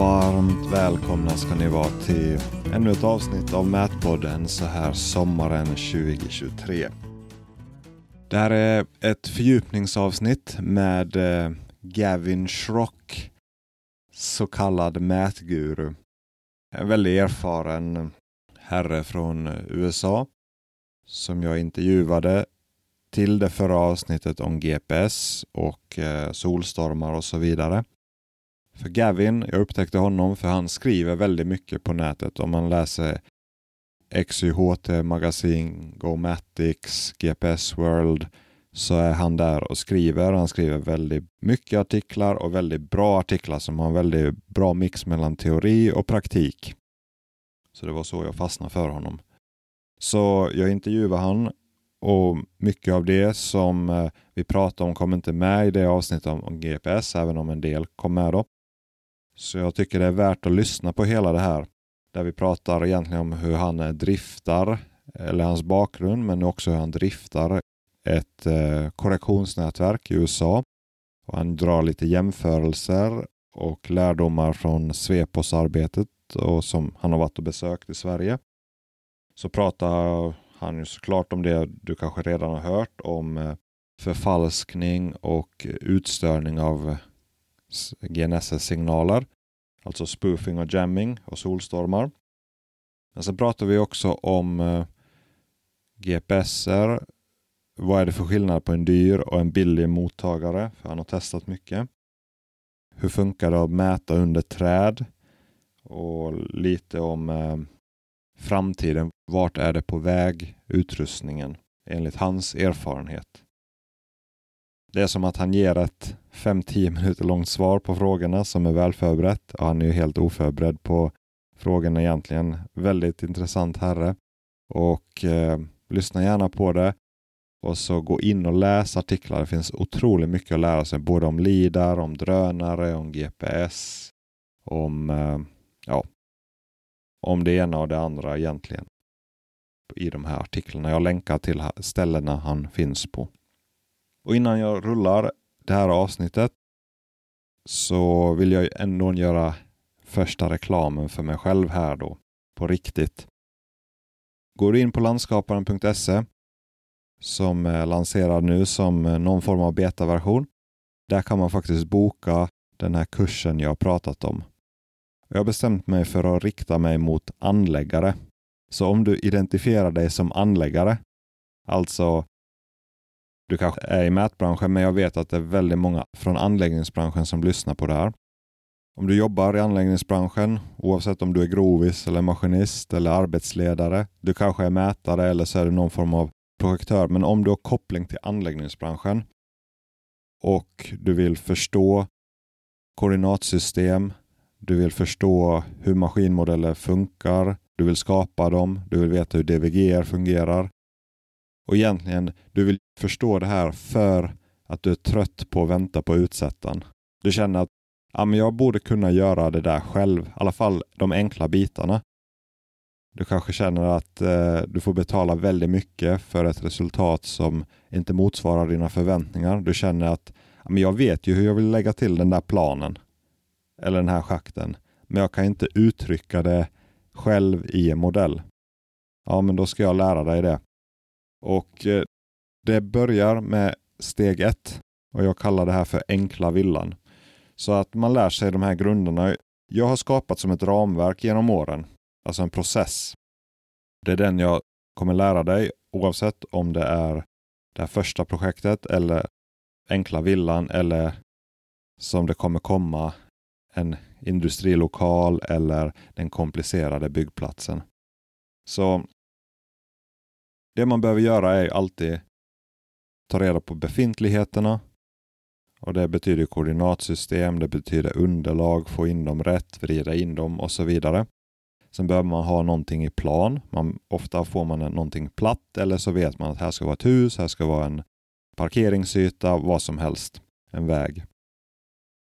Varmt välkomna ska ni vara till ännu ett avsnitt av Mätpodden så här sommaren 2023. Det här är ett fördjupningsavsnitt med eh, Gavin Schrock, så kallad mätguru. En väldigt erfaren herre från USA som jag intervjuade till det förra avsnittet om GPS och eh, solstormar och så vidare. För Gavin, jag upptäckte honom för han skriver väldigt mycket på nätet. Om man läser XYHT Magasin, GoMatics, GPS World så är han där och skriver. Han skriver väldigt mycket artiklar och väldigt bra artiklar som har en väldigt bra mix mellan teori och praktik. Så det var så jag fastnade för honom. Så jag intervjuade han och mycket av det som eh, vi pratade om kom inte med i det avsnittet om GPS, även om en del kom med då. Så jag tycker det är värt att lyssna på hela det här. Där vi pratar egentligen om hur han eh, driftar, eller hans bakgrund, men också hur han driftar ett eh, korrektionsnätverk i USA. Och han drar lite jämförelser och lärdomar från Svepos-arbetet och som han har varit och besökt i Sverige. Så pratar han ju såklart om det du kanske redan har hört om eh, förfalskning och utstörning av GNSS-signaler. Alltså spoofing och jamming och solstormar. Men sen pratar vi också om eh, GPSer. Vad är det för skillnad på en dyr och en billig mottagare? För han har testat mycket. Hur funkar det att mäta under träd? Och lite om eh, framtiden. Vart är det på väg utrustningen enligt hans erfarenhet? Det är som att han ger ett 5-10 minuter långt svar på frågorna som är väl förberett. Och han är ju helt oförberedd på frågorna egentligen. Väldigt intressant herre. Och eh, lyssna gärna på det. Och så gå in och läs artiklar. Det finns otroligt mycket att lära sig. Både om LIDAR, om drönare, om GPS. Om, eh, ja, om det ena och det andra egentligen. I de här artiklarna. Jag länkar till ställena han finns på. Och innan jag rullar det här avsnittet så vill jag ändå göra första reklamen för mig själv här då, på riktigt. Går du in på landskaparen.se som är lanserad nu som någon form av betaversion. Där kan man faktiskt boka den här kursen jag pratat om. Jag har bestämt mig för att rikta mig mot anläggare. Så om du identifierar dig som anläggare, alltså du kanske är i mätbranschen, men jag vet att det är väldigt många från anläggningsbranschen som lyssnar på det här. Om du jobbar i anläggningsbranschen, oavsett om du är grovis eller maskinist eller arbetsledare, du kanske är mätare eller så är du någon form av projektör, men om du har koppling till anläggningsbranschen och du vill förstå koordinatsystem, du vill förstå hur maskinmodeller funkar, du vill skapa dem, du vill veta hur DVG fungerar, och egentligen, du vill förstå det här för att du är trött på att vänta på utsättaren. Du känner att ja, men jag borde kunna göra det där själv, i alla fall de enkla bitarna. Du kanske känner att eh, du får betala väldigt mycket för ett resultat som inte motsvarar dina förväntningar. Du känner att ja, men jag vet ju hur jag vill lägga till den där planen eller den här schakten, men jag kan inte uttrycka det själv i en modell. Ja, men då ska jag lära dig det. Och eh, det börjar med steg ett och jag kallar det här för enkla villan. Så att man lär sig de här grunderna. Jag har skapat som ett ramverk genom åren, alltså en process. Det är den jag kommer lära dig oavsett om det är det här första projektet eller enkla villan eller som det kommer komma en industrilokal eller den komplicerade byggplatsen. Så det man behöver göra är alltid ta reda på befintligheterna. Och Det betyder koordinatsystem, det betyder underlag, få in dem rätt, vrida in dem och så vidare. Sen behöver man ha någonting i plan. Man, ofta får man någonting platt eller så vet man att här ska vara ett hus, här ska vara en parkeringsyta, vad som helst. En väg.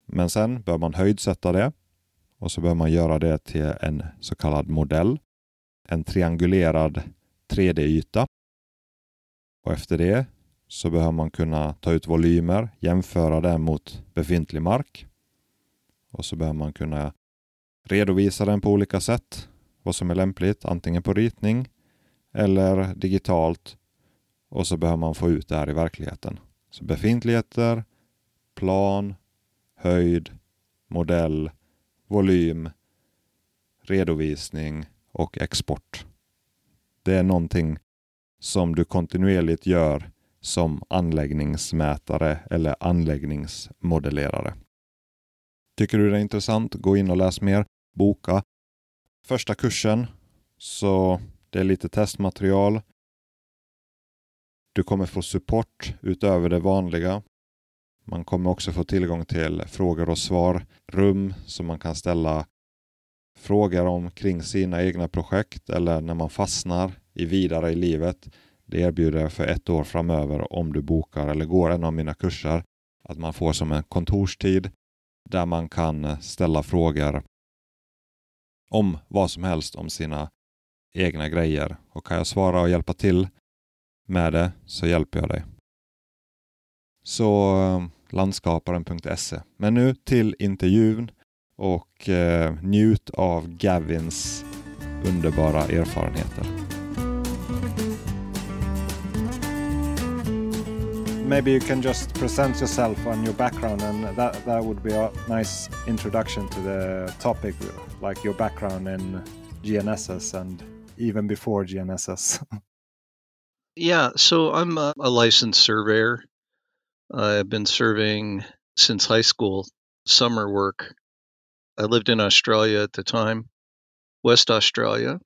Men sen bör man höjdsätta det och så bör man göra det till en så kallad modell. En triangulerad 3D-yta. Och efter det så behöver man kunna ta ut volymer, jämföra det mot befintlig mark. Och så behöver man kunna redovisa den på olika sätt, vad som är lämpligt, antingen på ritning eller digitalt och så behöver man få ut det här i verkligheten. Så befintligheter, plan, höjd, modell, volym, redovisning och export. Det är någonting som du kontinuerligt gör som anläggningsmätare eller anläggningsmodellerare. Tycker du det är intressant, gå in och läs mer. Boka första kursen, så det är lite testmaterial. Du kommer få support utöver det vanliga. Man kommer också få tillgång till frågor och svar, rum som man kan ställa frågor om kring sina egna projekt eller när man fastnar i vidare i livet. Det erbjuder jag för ett år framöver om du bokar eller går en av mina kurser. Att man får som en kontorstid där man kan ställa frågor om vad som helst om sina egna grejer. Och kan jag svara och hjälpa till med det så hjälper jag dig. Så eh, landskaparen.se. Men nu till intervjun och eh, njut av Gavins underbara erfarenheter. Maybe you can just present yourself and your background, and that that would be a nice introduction to the topic, like your background in GNSS and even before GNSS. yeah, so I'm a, a licensed surveyor. I've been surveying since high school, summer work I lived in Australia at the time, West Australia,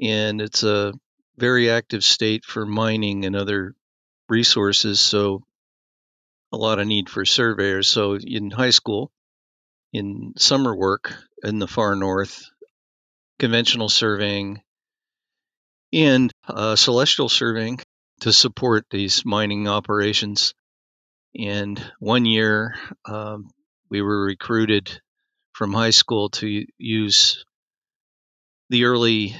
and it's a very active state for mining and other resources. So, a lot of need for surveyors. So, in high school, in summer work in the far north, conventional surveying, and uh, celestial surveying to support these mining operations. And one year, um, we were recruited from high school to use the early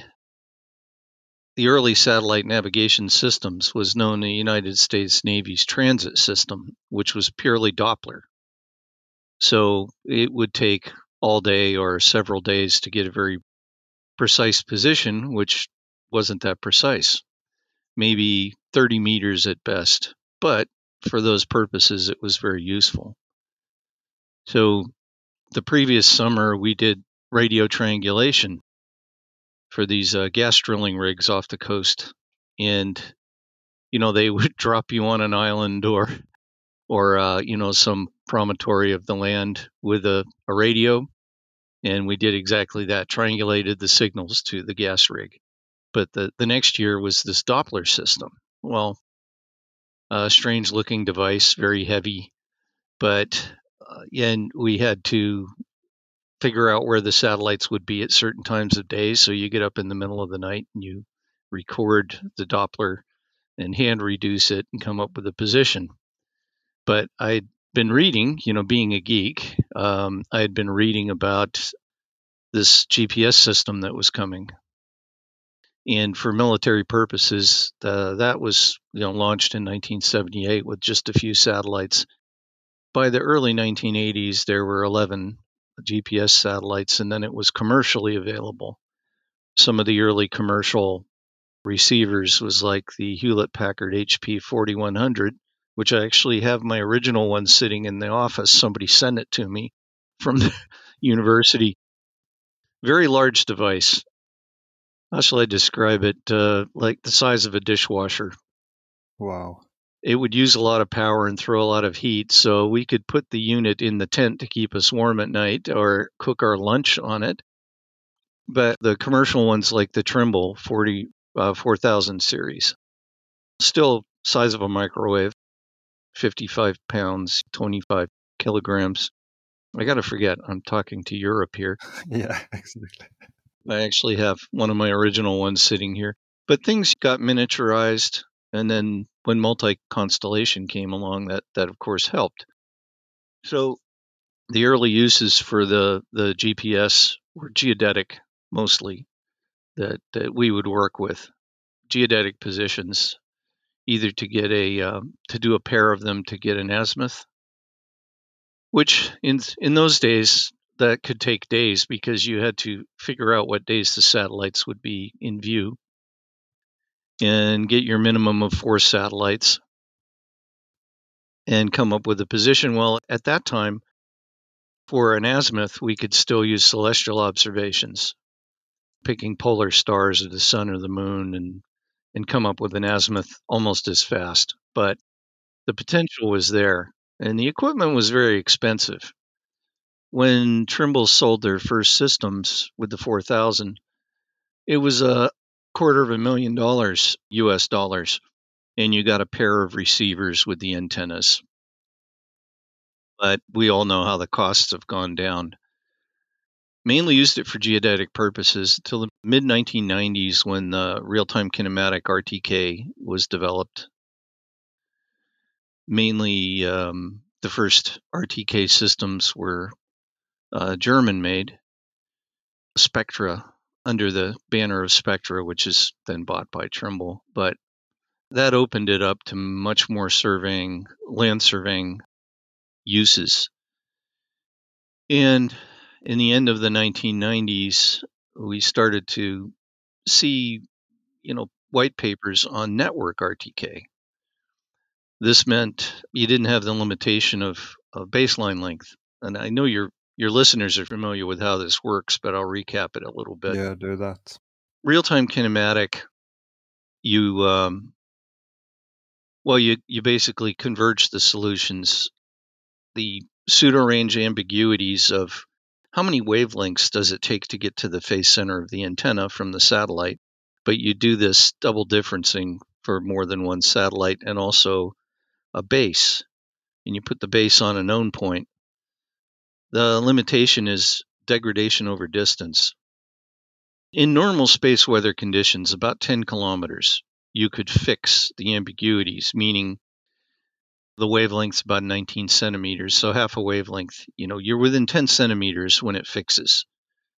the early satellite navigation systems was known the United States Navy's transit system, which was purely Doppler. So it would take all day or several days to get a very precise position, which wasn't that precise, maybe 30 meters at best. But for those purposes, it was very useful. So the previous summer we did radio triangulation for these uh, gas drilling rigs off the coast, and you know they would drop you on an island or or uh, you know some promontory of the land with a, a radio, and we did exactly that, triangulated the signals to the gas rig. But the the next year was this Doppler system. Well, a strange looking device, very heavy, but uh, and we had to figure out where the satellites would be at certain times of day. So you get up in the middle of the night and you record the Doppler and hand reduce it and come up with a position. But I'd been reading, you know, being a geek, um, I had been reading about this GPS system that was coming. And for military purposes, that was you know launched in 1978 with just a few satellites by the early 1980s, there were 11 GPS satellites, and then it was commercially available. Some of the early commercial receivers was like the Hewlett Packard HP 4100, which I actually have my original one sitting in the office. Somebody sent it to me from the university. Very large device. How shall I describe it? Uh, like the size of a dishwasher. Wow it would use a lot of power and throw a lot of heat. So we could put the unit in the tent to keep us warm at night or cook our lunch on it. But the commercial ones like the Trimble 40, uh, 4000 series, still size of a microwave, 55 pounds, 25 kilograms. I got to forget, I'm talking to Europe here. yeah, exactly. I actually have one of my original ones sitting here. But things got miniaturized. And then when multi constellation came along, that that of course helped. So the early uses for the the GPS were geodetic mostly that that we would work with geodetic positions either to get a um, to do a pair of them to get an azimuth which in in those days that could take days because you had to figure out what days the satellites would be in view and get your minimum of four satellites and come up with a position. Well, at that time, for an azimuth, we could still use celestial observations, picking polar stars or the sun or the moon and and come up with an azimuth almost as fast. But the potential was there, and the equipment was very expensive. When Trimble sold their first systems with the 4000, it was a quarter of a million dollars US dollars, and you got a pair of receivers with the antennas. But we all know how the costs have gone down. Mainly used it for geodetic purposes until the mid 1990s when the real time kinematic RTK was developed. Mainly, um, the first RTK systems were uh, German made, Spectra, under the banner of Spectra, which is then bought by Trimble. But that opened it up to much more surveying, land surveying uses. And in the end of the 1990s, we started to see, you know, white papers on network RTK. This meant you didn't have the limitation of, of baseline length. And I know your your listeners are familiar with how this works, but I'll recap it a little bit. Yeah, do that. Real time kinematic, you um, well, you you basically converge the solutions, the pseudo range ambiguities of how many wavelengths does it take to get to the phase center of the antenna from the satellite, but you do this double differencing for more than one satellite and also a base, and you put the base on a known point. The limitation is degradation over distance. In normal space weather conditions, about 10 kilometers, you could fix the ambiguities, meaning the wavelength's about 19 centimeters, so half a wavelength. You know, you're within 10 centimeters when it fixes.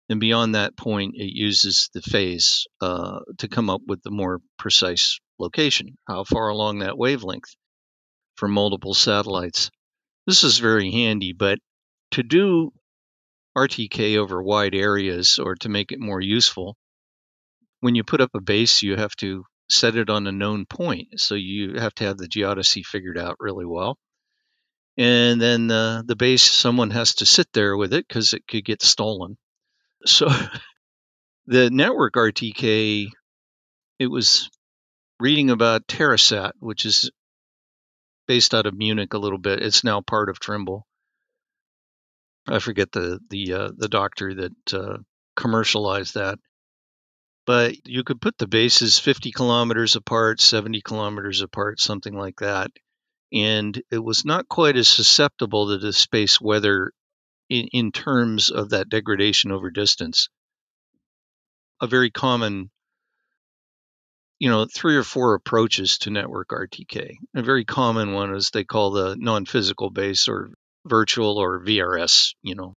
And beyond that point, it uses the phase uh, to come up with the more precise location, how far along that wavelength for multiple satellites. This is very handy, but to do RTK over wide areas or to make it more useful, when you put up a base, you have to set it on a known point. So you have to have the geodesy figured out really well. And then uh, the base, someone has to sit there with it because it could get stolen. So the network RTK, it was reading about Terrasat, which is based out of Munich a little bit. It's now part of Trimble. I forget the the uh, the doctor that uh, commercialized that, but you could put the bases 50 kilometers apart, 70 kilometers apart, something like that, and it was not quite as susceptible to the space weather in, in terms of that degradation over distance. A very common you know, three or four approaches to network RTK. A very common one is they call the non-physical base or virtual or VRS, you know.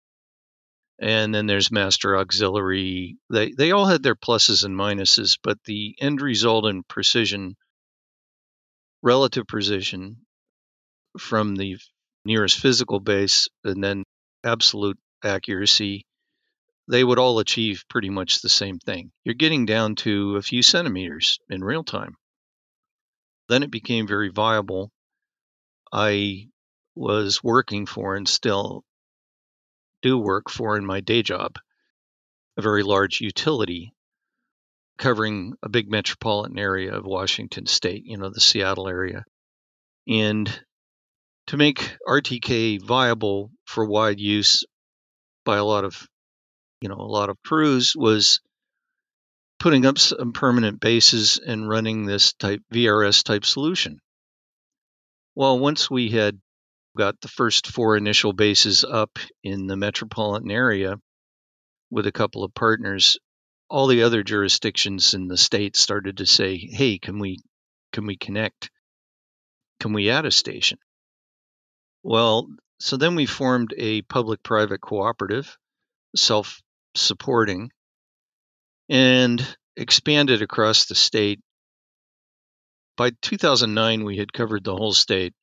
And then there's master auxiliary. They they all had their pluses and minuses, but the end result in precision, relative precision from the nearest physical base and then absolute accuracy they would all achieve pretty much the same thing. You're getting down to a few centimeters in real time. Then it became very viable. I was working for and still do work for in my day job, a very large utility covering a big metropolitan area of Washington state, you know, the Seattle area. And to make RTK viable for wide use by a lot of you know, a lot of crews was putting up some permanent bases and running this type VRS type solution. Well, once we had got the first four initial bases up in the metropolitan area with a couple of partners, all the other jurisdictions in the state started to say, "Hey, can we can we connect? Can we add a station?" Well, so then we formed a public-private cooperative, self supporting and expanded across the state. By 2009, we had covered the whole state,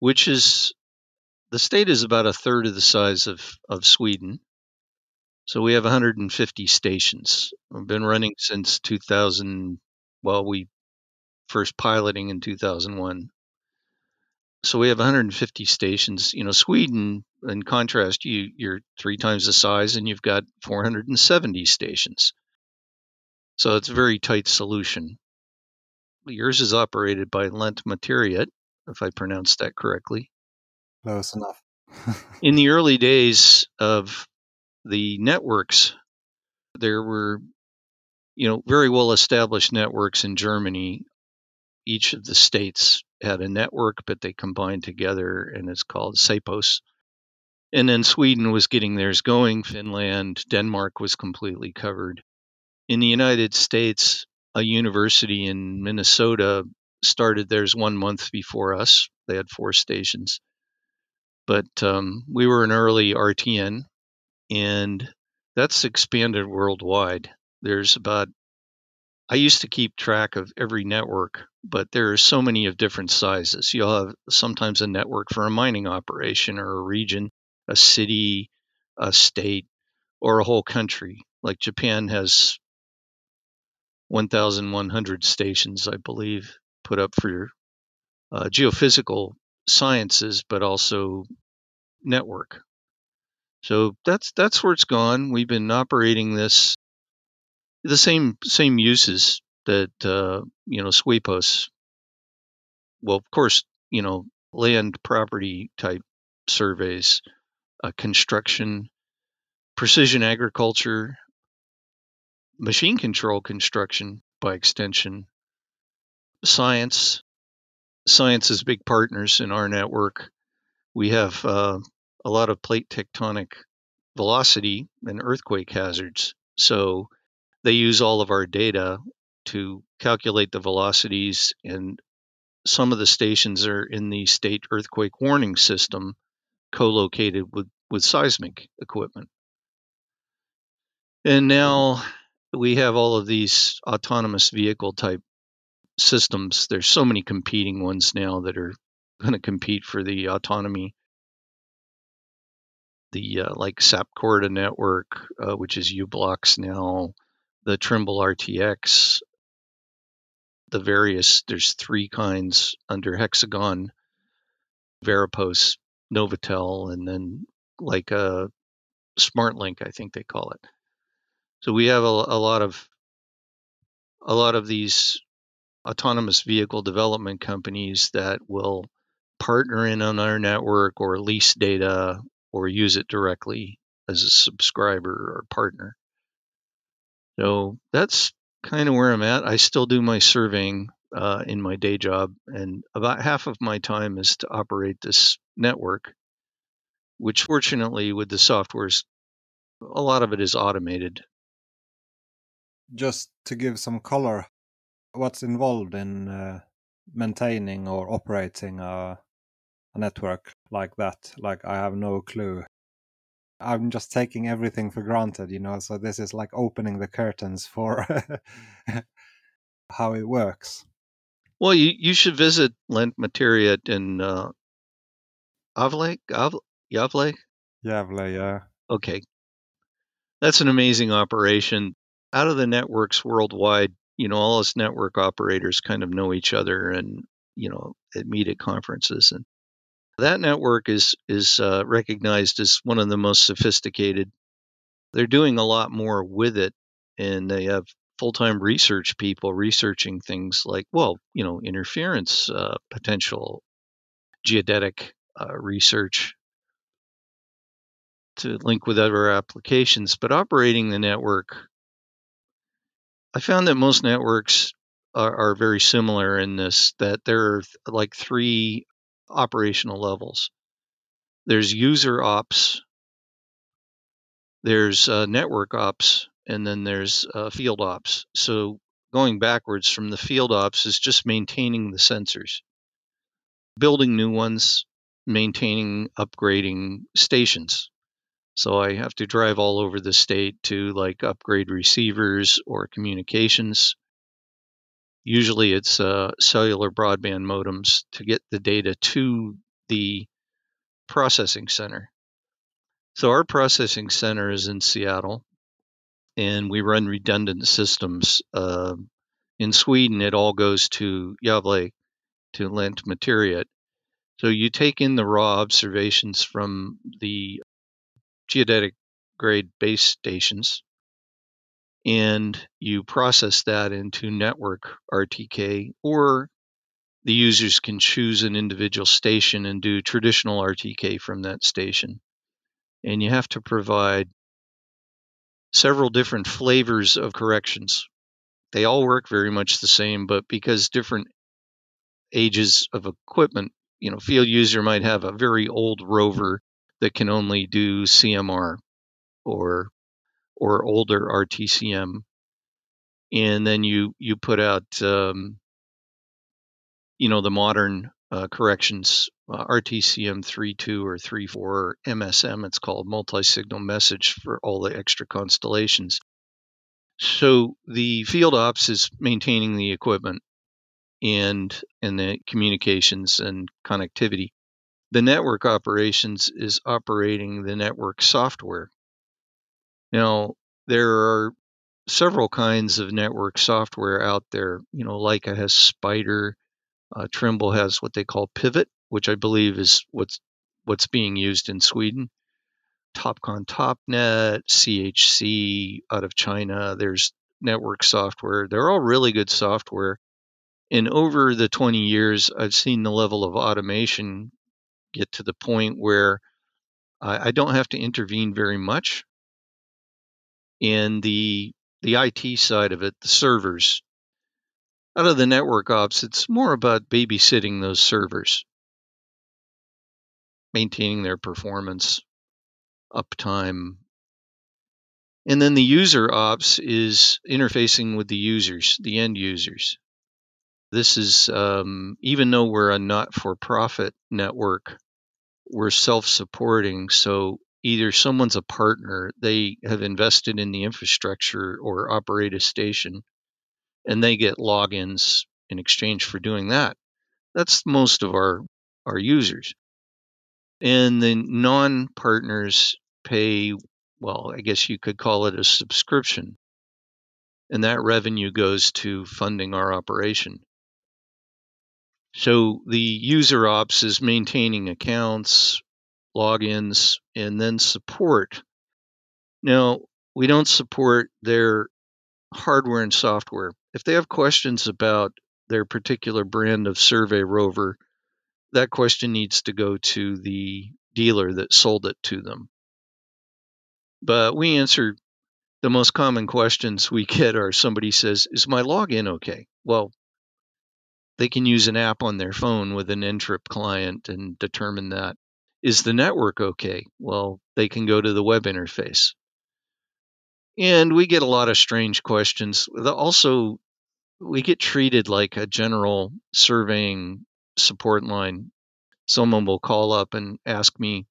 which is the state is about a third of the size of, of Sweden. So we have 150 stations. We've been running since 2000. Well, we first piloting in 2001. So we have 150 stations. You know, Sweden, in contrast, you you're three times the size, and you've got 470 stations. So it's a very tight solution. Yours is operated by Lent Materiet, if I pronounced that correctly. Close enough. In the early days of the networks, there were, you know, very well established networks in Germany. Each of the states had a network, but they combined together, and it's called SAPOS. And then Sweden was getting theirs going. Finland, Denmark was completely covered. In the United States, a university in Minnesota started theirs one month before us. They had four stations. But um, we were an early RTN, and that's expanded worldwide. There's about, I used to keep track of every network, but there are so many of different sizes. You'll have sometimes a network for a mining operation or a region, a city, a state, or a whole country. Like Japan has 1,100 stations, I believe, put up for uh, geophysical sciences, but also network. So that's that's where it's gone. We've been operating this the same same uses that uh, you know SWEPOS. Well, of course, you know land property type surveys, uh, construction, precision agriculture, machine control construction by extension, science. Science is big partners in our network. We have uh, a lot of plate tectonic velocity and earthquake hazards. So they use all of our data to calculate the velocities, and some of the stations are in the state earthquake warning system co located with, with seismic equipment. And now we have all of these autonomous vehicle type systems. There's so many competing ones now that are going to compete for the autonomy the uh, like Sapcorda network, uh, which is u-blox now, the Trimble RTX, the various, there's three kinds under Hexagon, Veripos, Novatel, and then like a uh, SmartLink, I think they call it. So we have a, a lot of a lot of these autonomous vehicle development companies that will partner in on our network or lease data or use it directly as a subscriber or partner. So that's kind of where I'm at. I still do my surveying uh, in my day job, and about half of my time is to operate this network, which fortunately, with the softwares, a lot of it is automated. Just to give some color, what's involved in uh, maintaining or operating a a network like that. Like I have no clue. I'm just taking everything for granted, you know. So this is like opening the curtains for how it works. Well, you, you should visit Lent Materia in uh, Avle, Avle, Yavle. Yavle, yeah. Okay, that's an amazing operation. Out of the networks worldwide, you know, all us network operators kind of know each other and you know meet at conferences and that network is is uh, recognized as one of the most sophisticated. They're doing a lot more with it, and they have full-time research people researching things like, well, you know, interference uh, potential, geodetic uh, research to link with other applications. But operating the network, I found that most networks are, are very similar in this that there are like three operational levels. There's user ops, there's uh, network ops, and then there's uh, field ops. So going backwards from the field ops is just maintaining the sensors, building new ones, maintaining, upgrading stations. So I have to drive all over the state to like upgrade receivers or communications Usually it's uh, cellular broadband modems to get the data to the processing center. So our processing center is in Seattle, and we run redundant systems. Uh, in Sweden, it all goes to Gävle, to Lantmäteriet. So you take in the raw observations from the geodetic grade base stations, and you process that into network RTK, or the users can choose an individual station and do traditional RTK from that station. And you have to provide several different flavors of corrections. They all work very much the same, but because different ages of equipment, you know, field user might have a very old rover that can only do CMR or or older RTCM, and then you you put out um, you know the modern uh, corrections uh, RTCM 3.2 or 3.4 or MSM it's called multi-signal message for all the extra constellations. So the field ops is maintaining the equipment and and the communications and connectivity. The network operations is operating the network software. Now there are several kinds of network software out there. You know, Leica has Spider, uh, Trimble has what they call Pivot, which I believe is what's what's being used in Sweden. Topcon TopNet, CHC out of China. There's network software. They're all really good software. And over the 20 years, I've seen the level of automation get to the point where I, I don't have to intervene very much. in the the IT side of it, the servers, out of the network ops, it's more about babysitting those servers, maintaining their performance, uptime. And then the user ops is interfacing with the users, the end users. This is, um, even though we're a not for profit network, we're self supporting. So either someone's a partner, they have invested in the infrastructure or operate a station, and they get logins in exchange for doing that. That's most of our, our users. And the non partners pay, well, I guess you could call it a subscription. And that revenue goes to funding our operation. So the user ops is maintaining accounts, logins, and then support. Now, we don't support their hardware and software. If they have questions about their particular brand of survey rover, that question needs to go to the dealer that sold it to them. But we answer the most common questions we get are somebody says, Is my login okay? Well, they can use an app on their phone with an Ntrip client and determine that. Is the network okay? Well, they can go to the web interface. And we get a lot of strange questions. Also, we get treated like a general surveying support line. Someone will call up and ask me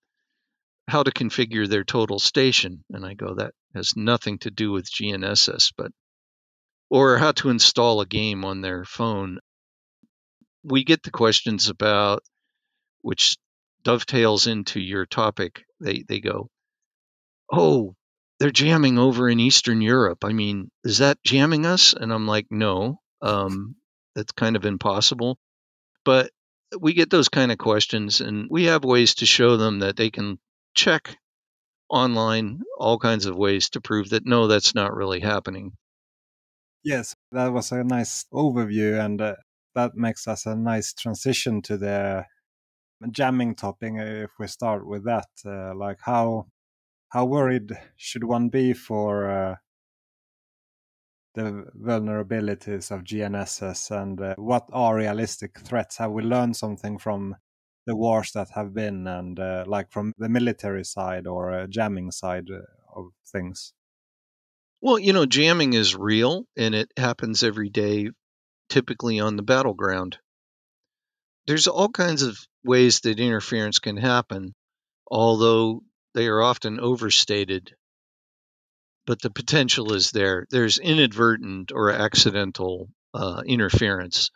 how to configure their total station. And I go, that has nothing to do with GNSS, but or how to install a game on their phone we get the questions about which dovetails into your topic. They they go, "Oh, they're jamming over in Eastern Europe. I mean, is that jamming us?" And I'm like, "No, um, that's kind of impossible." But we get those kind of questions, and we have ways to show them that they can check online all kinds of ways to prove that no, that's not really happening. Yes, that was a nice overview, and uh, that makes us a nice transition to the jamming topic. If we start with that, uh, like how how worried should one be for uh, the vulnerabilities of GNSS, and uh, what are realistic threats? Have we learned something from the wars that have been, and uh, like from the military side or uh, jamming side uh, of things? Well, you know, jamming is real and it happens every day typically on the battleground. There's all kinds of ways that interference can happen, although they are often overstated. But the potential is there. There's inadvertent or accidental uh, interference,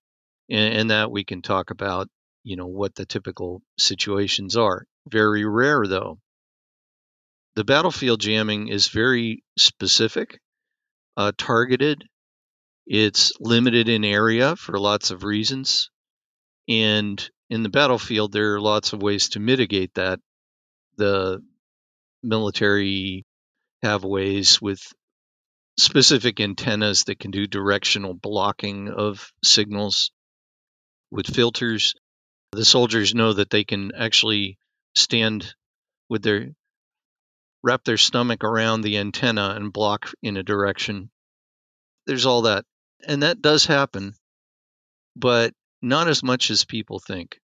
and, and that we can talk about. You know what the typical situations are. very rare, though. The battlefield jamming is very specific, uh, targeted. It's limited in area for lots of reasons. And in the battlefield, there are lots of ways to mitigate that. The military have ways with specific antennas that can do directional blocking of signals with filters. The soldiers know that they can actually stand with their wrap their stomach around the antenna and block in a direction. There's all that. And that does happen, but not as much as people think.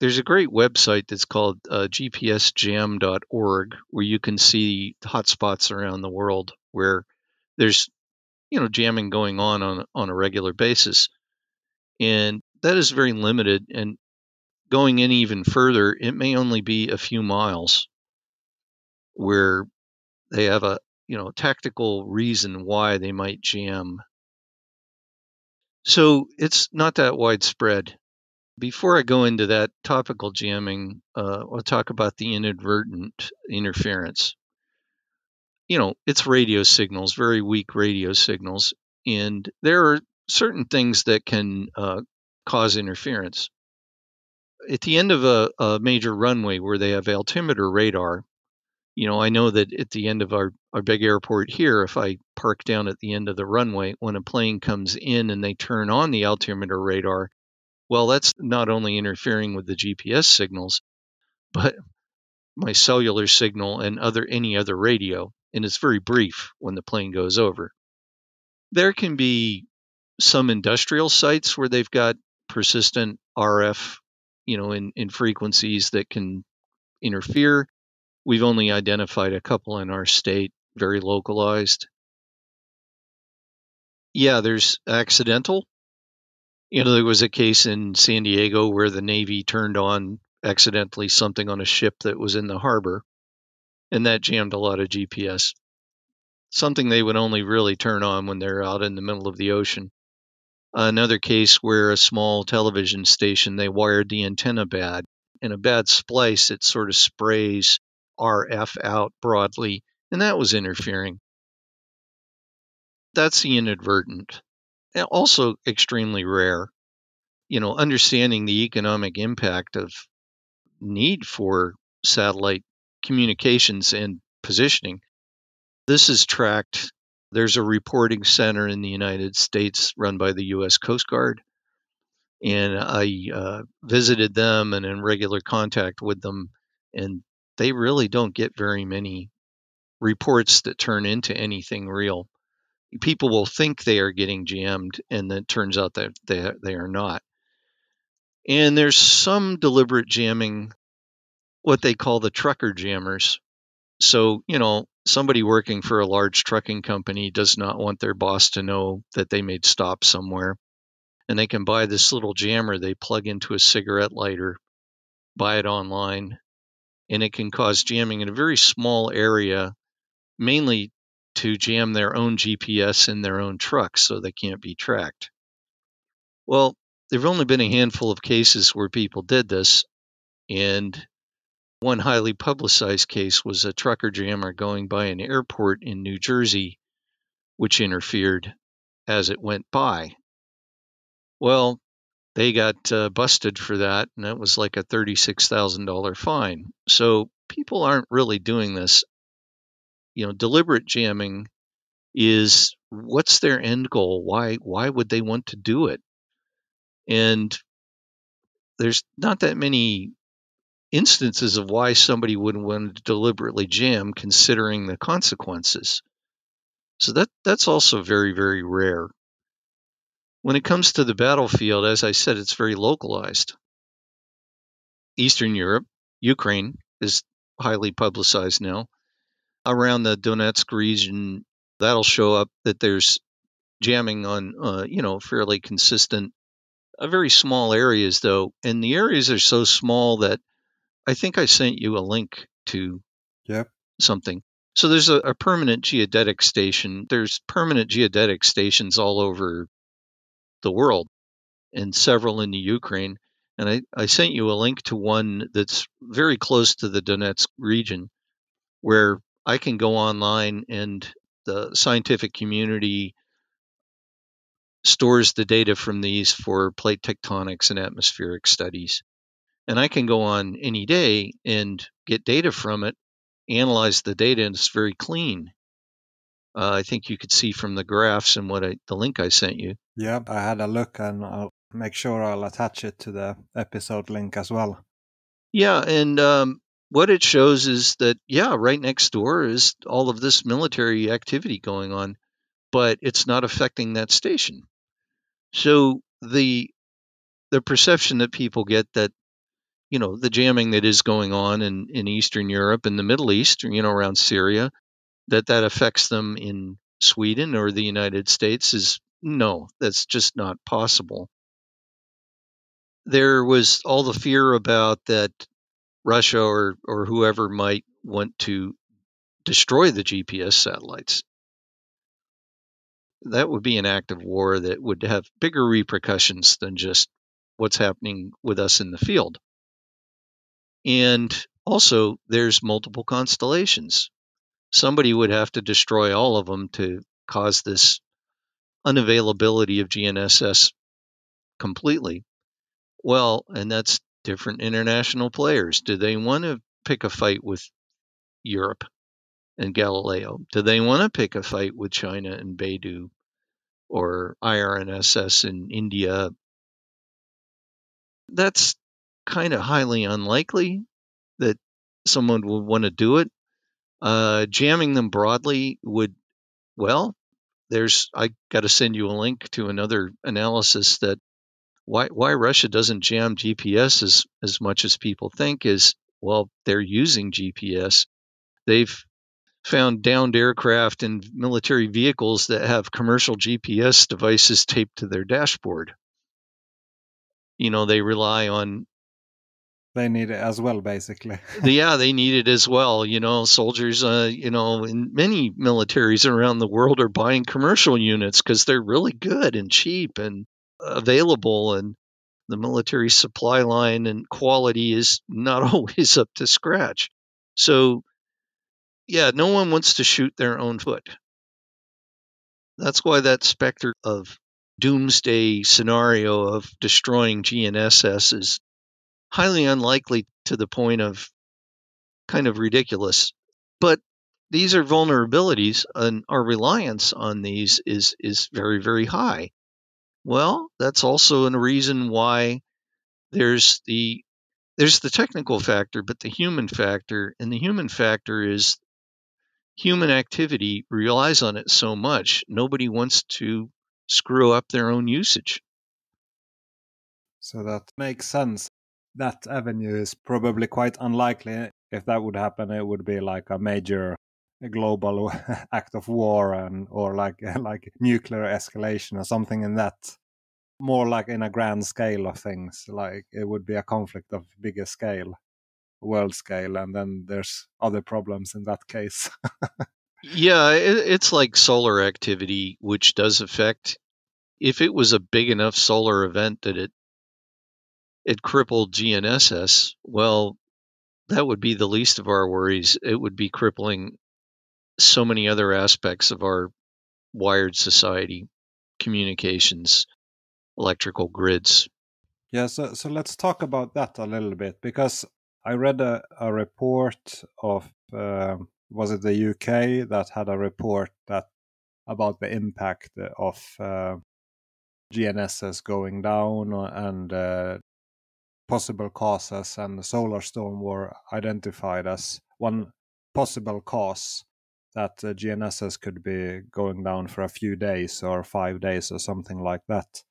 There's a great website that's called uh, gpsjam.org where you can see hotspots around the world where there's you know jamming going on on on a regular basis and that is very limited and going in even further it may only be a few miles where they have a you know tactical reason why they might jam so it's not that widespread before I go into that topical jamming, uh, I'll talk about the inadvertent interference. You know, it's radio signals, very weak radio signals, and there are certain things that can uh, cause interference. At the end of a, a, major runway where they have altimeter radar, you know, I know that at the end of our, our big airport here, if I park down at the end of the runway, when a plane comes in and they turn on the altimeter radar, well, that's not only interfering with the GPS signals, but my cellular signal and other any other radio, and it's very brief when the plane goes over. There can be some industrial sites where they've got persistent RF, you know, in, in frequencies that can interfere. We've only identified a couple in our state, very localized. Yeah, there's accidental you know, there was a case in San Diego where the Navy turned on accidentally something on a ship that was in the harbor, and that jammed a lot of GPS. Something they would only really turn on when they're out in the middle of the ocean. Another case where a small television station, they wired the antenna bad. In a bad splice, it sort of sprays RF out broadly, and that was interfering. That's the inadvertent also extremely rare. You know, understanding the economic impact of need for satellite communications and positioning. This is tracked. There's a reporting center in the United States run by the U.S. Coast Guard. And I uh, visited them and in regular contact with them. And they really don't get very many reports that turn into anything real people will think they are getting jammed, and then it turns out that they, they are not. And there's some deliberate jamming, what they call the trucker jammers. So, you know, somebody working for a large trucking company does not want their boss to know that they made stop somewhere. And they can buy this little jammer they plug into a cigarette lighter, buy it online, and it can cause jamming in a very small area, mainly to jam their own GPS in their own trucks so they can't be tracked. Well, there have only been a handful of cases where people did this, and one highly publicized case was a trucker jammer going by an airport in New Jersey, which interfered as it went by. Well, they got uh, busted for that, and that was like a $36,000 fine. So people aren't really doing this you know, deliberate jamming is what's their end goal? Why why would they want to do it? And there's not that many instances of why somebody would want to deliberately jam considering the consequences. So that that's also very very rare. When it comes to the battlefield, as I said, it's very localized. Eastern Europe, Ukraine is highly publicized now around the Donetsk region, that'll show up that there's jamming on, uh, you know, fairly consistent, uh, very small areas though, and the areas are so small that I think I sent you a link to yeah. something. So there's a, a permanent geodetic station. There's permanent geodetic stations all over the world, and several in the Ukraine. And I, I sent you a link to one that's very close to the Donetsk region where I can go online and the scientific community stores the data from these for plate tectonics and atmospheric studies. And I can go on any day and get data from it, analyze the data, and it's very clean. Uh, I think you could see from the graphs and what I, the link I sent you. Yeah, I had a look and I'll make sure I'll attach it to the episode link as well. Yeah, and um, what it shows is that, yeah, right next door is all of this military activity going on, but it's not affecting that station. So the the perception that people get that you know the jamming that is going on in, in Eastern Europe and the Middle East, you know, around Syria, that that affects them in Sweden or the United States is no, that's just not possible. There was all the fear about that Russia or or whoever might want to destroy the GPS satellites that would be an act of war that would have bigger repercussions than just what's happening with us in the field. And also, there's multiple constellations. Somebody would have to destroy all of them to cause this unavailability of GNSS completely. Well, and that's different international players. Do they want to pick a fight with Europe and Galileo? Do they want to pick a fight with China and Beidou or IRNSS in India? That's kind of highly unlikely that someone would want to do it. Uh, jamming them broadly would, well, there's, I got to send you a link to another analysis that why, why Russia doesn't jam GPS as, as much as people think is, well, they're using GPS. They've found downed aircraft and military vehicles that have commercial GPS devices taped to their dashboard. You know, they rely on. They need it as well, basically. yeah, they need it as well. You know, soldiers, uh, you know, in many militaries around the world are buying commercial units because they're really good and cheap and available. And the military supply line and quality is not always up to scratch. So yeah, no one wants to shoot their own foot. That's why that specter of doomsday scenario of destroying GNSS is highly unlikely to the point of kind of ridiculous. But these are vulnerabilities, and our reliance on these is is very very high. Well, that's also a reason why there's the there's the technical factor, but the human factor, and the human factor is human activity relies on it so much, nobody wants to screw up their own usage. So that makes sense. That avenue is probably quite unlikely. If that would happen, it would be like a major global act of war and or like like nuclear escalation or something in that more like in a grand scale of things like it would be a conflict of bigger scale world scale, and then there's other problems in that case. yeah, it, it's like solar activity, which does affect. If it was a big enough solar event that it it crippled GNSS, well, that would be the least of our worries. It would be crippling so many other aspects of our wired society, communications, electrical grids. Yeah, so so let's talk about that a little bit because I read a, a report of uh, was it the UK that had a report that about the impact of uh, GNSS going down and uh, possible causes, and the solar storm were identified as one possible cause that uh, GNSS could be going down for a few days or five days or something like that.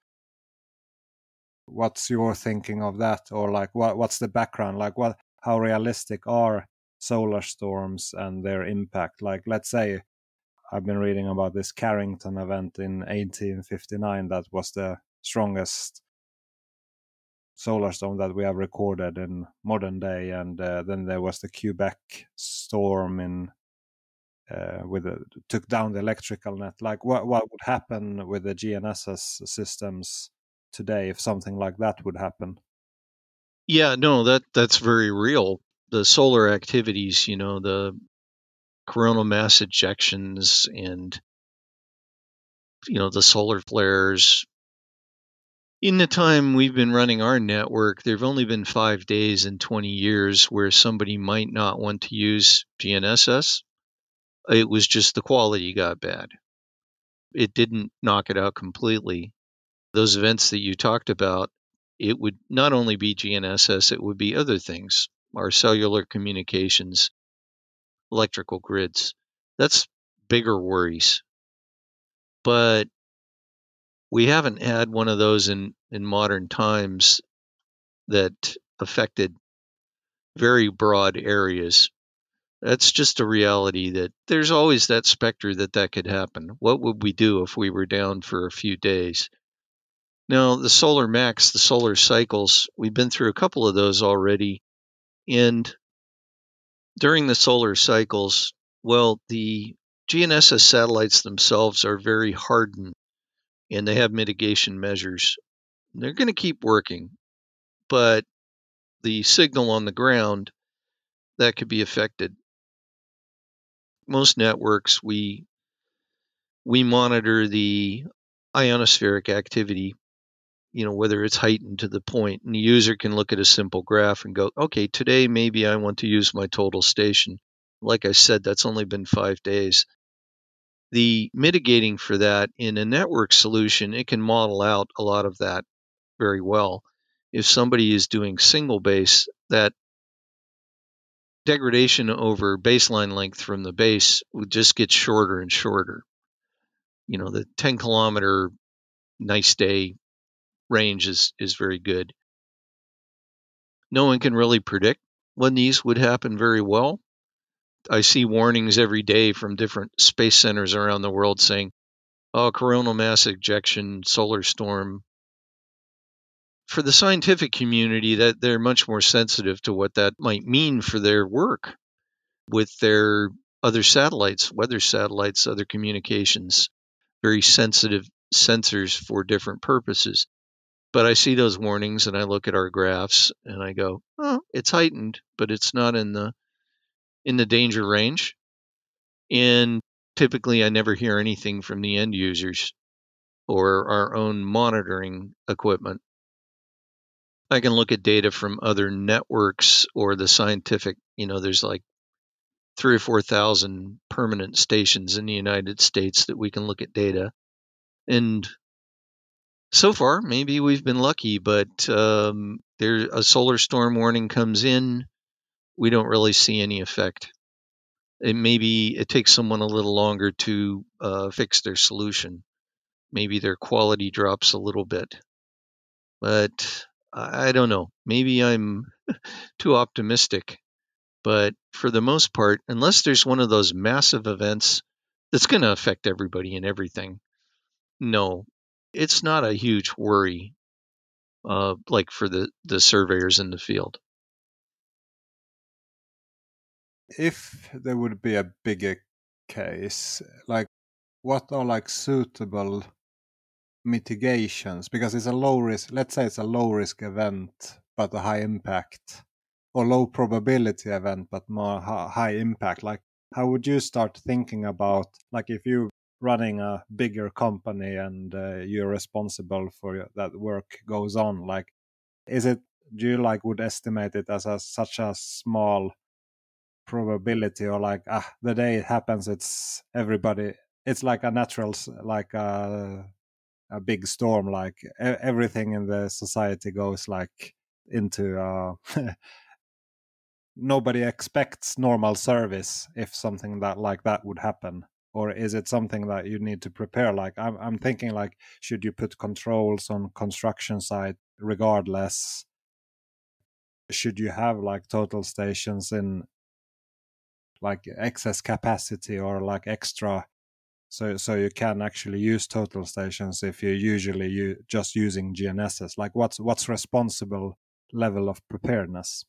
What's your thinking of that? Or like what what's the background? Like what how realistic are solar storms and their impact? Like let's say i've been reading about this carrington event in 1859 that was the strongest solar storm that we have recorded in modern day and uh, then there was the quebec storm in uh, with a, took down the electrical net like what what would happen with the gnss systems today if something like that would happen? Yeah, no, that that's very real. The solar activities, you know, the coronal mass ejections and you know the solar flares. In the time we've been running our network, there've only been five days in 20 years where somebody might not want to use GNSS. It was just the quality got bad. It didn't knock it out completely. Those events that you talked about, it would not only be GNSS, it would be other things, our cellular communications, electrical grids. That's bigger worries. But we haven't had one of those in, in modern times that affected very broad areas. That's just a reality that there's always that specter that that could happen. What would we do if we were down for a few days? Now, the solar max, the solar cycles, we've been through a couple of those already. And during the solar cycles, well, the GNSS satellites themselves are very hardened and they have mitigation measures. They're going to keep working, but the signal on the ground that could be affected. Most networks we we monitor the ionospheric activity, you know, whether it's heightened to the point, and the user can look at a simple graph and go, okay, today maybe I want to use my total station. Like I said, that's only been five days the mitigating for that in a network solution, it can model out a lot of that very well. If somebody is doing single base, that degradation over baseline length from the base would just get shorter and shorter. You know, the 10 kilometer nice day range is, is very good. No one can really predict when these would happen very well. I see warnings every day from different space centers around the world saying, "Oh, coronal mass ejection, solar storm." For the scientific community, that they're much more sensitive to what that might mean for their work with their other satellites, weather satellites, other communications, very sensitive sensors for different purposes. But I see those warnings and I look at our graphs and I go, oh, it's heightened, but it's not in the in the danger range. And typically, I never hear anything from the end users or our own monitoring equipment. I can look at data from other networks or the scientific, you know, there's like three or 4,000 permanent stations in the United States that we can look at data. And so far, maybe we've been lucky, but um, there a solar storm warning comes in we don't really see any effect. It maybe it takes someone a little longer to uh, fix their solution. Maybe their quality drops a little bit, but I don't know. Maybe I'm too optimistic. But for the most part, unless there's one of those massive events that's going to affect everybody and everything, no, it's not a huge worry. Uh, like for the the surveyors in the field. If there would be a bigger case, like what are like suitable mitigations? Because it's a low risk, let's say it's a low risk event, but a high impact, or low probability event, but more high impact. Like, how would you start thinking about, like, if you running a bigger company and uh, you're responsible for that work goes on like is it do you like would estimate it as a such a small probability or like ah the day it happens it's everybody it's like a natural like a, a big storm like everything in the society goes like into uh nobody expects normal service if something that like that would happen. Or is it something that you need to prepare? Like i'm, I'm thinking like should you put controls on construction site regardless? Should you have like total stations in like excess capacity or like extra so so you can actually use total stations if you're usually you just using GNSS. Like what's what's responsible level of preparedness?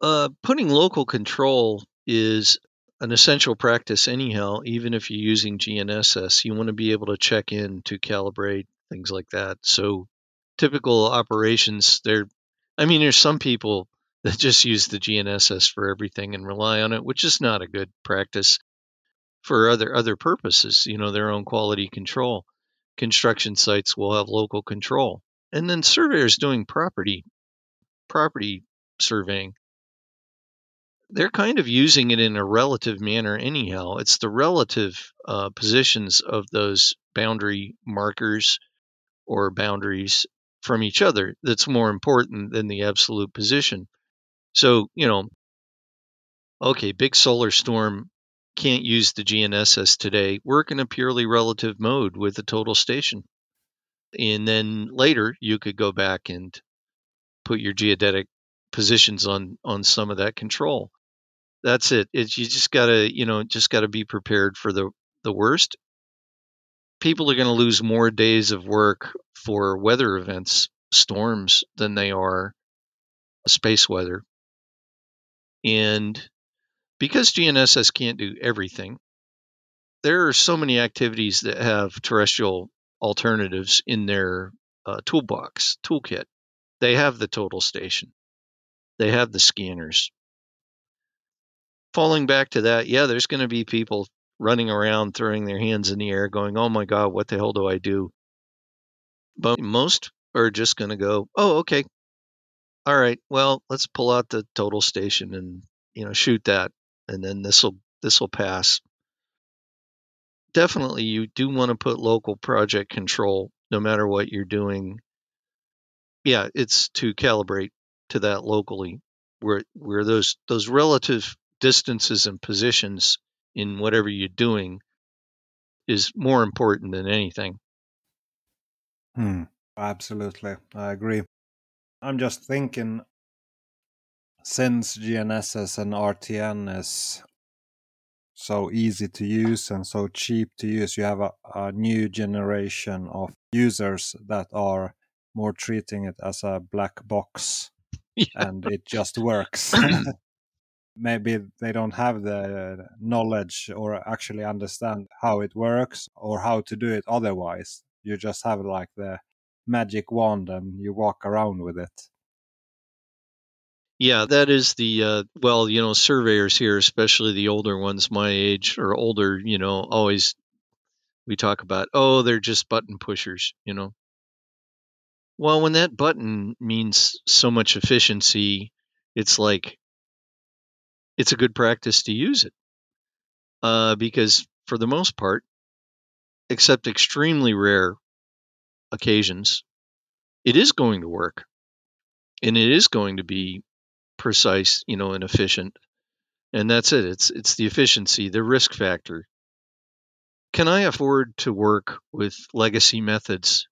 Uh, putting local control is an essential practice anyhow. Even if you're using GNSS, you want to be able to check in to calibrate things like that. So typical operations, they're I mean, there's some people that just use the GNSS for everything and rely on it, which is not a good practice for other other purposes, you know, their own quality control. Construction sites will have local control. And then surveyors doing property property surveying. They're kind of using it in a relative manner anyhow. It's the relative uh, positions of those boundary markers or boundaries from each other that's more important than the absolute position. So, you know, okay, big solar storm can't use the GNSS today. Work in a purely relative mode with the total station. And then later you could go back and put your geodetic positions on on some of that control. That's it. It's you just gotta, you know, just gotta be prepared for the the worst. People are gonna lose more days of work for weather events, storms, than they are space weather. And because GNSS can't do everything, there are so many activities that have terrestrial alternatives in their uh, toolbox, toolkit. They have the total station, they have the scanners. Falling back to that, yeah, there's going to be people running around throwing their hands in the air going, oh my God, what the hell do I do? But most are just going to go, oh, okay. All right, well, let's pull out the total station and, you know, shoot that and then this will this will pass. Definitely, you do want to put local project control, no matter what you're doing. Yeah, it's to calibrate to that locally, where where those those relative distances and positions in whatever you're doing is more important than anything. Hmm. Absolutely, I agree. I'm just thinking since GNSS and RTN is so easy to use and so cheap to use, you have a, a new generation of users that are more treating it as a black box yeah. and it just works. Maybe they don't have the knowledge or actually understand how it works or how to do it otherwise. You just have like the magic wand and you walk around with it. Yeah, that is the uh, well, you know, surveyors here, especially the older ones my age or older, you know, always we talk about, oh, they're just button pushers, you know. Well, when that button means so much efficiency, it's like it's a good practice to use it. Uh, because for the most part, except extremely rare occasions, it is going to work. And it is going to be precise, you know, and efficient. And that's it. It's it's the efficiency, the risk factor. Can I afford to work with legacy methods?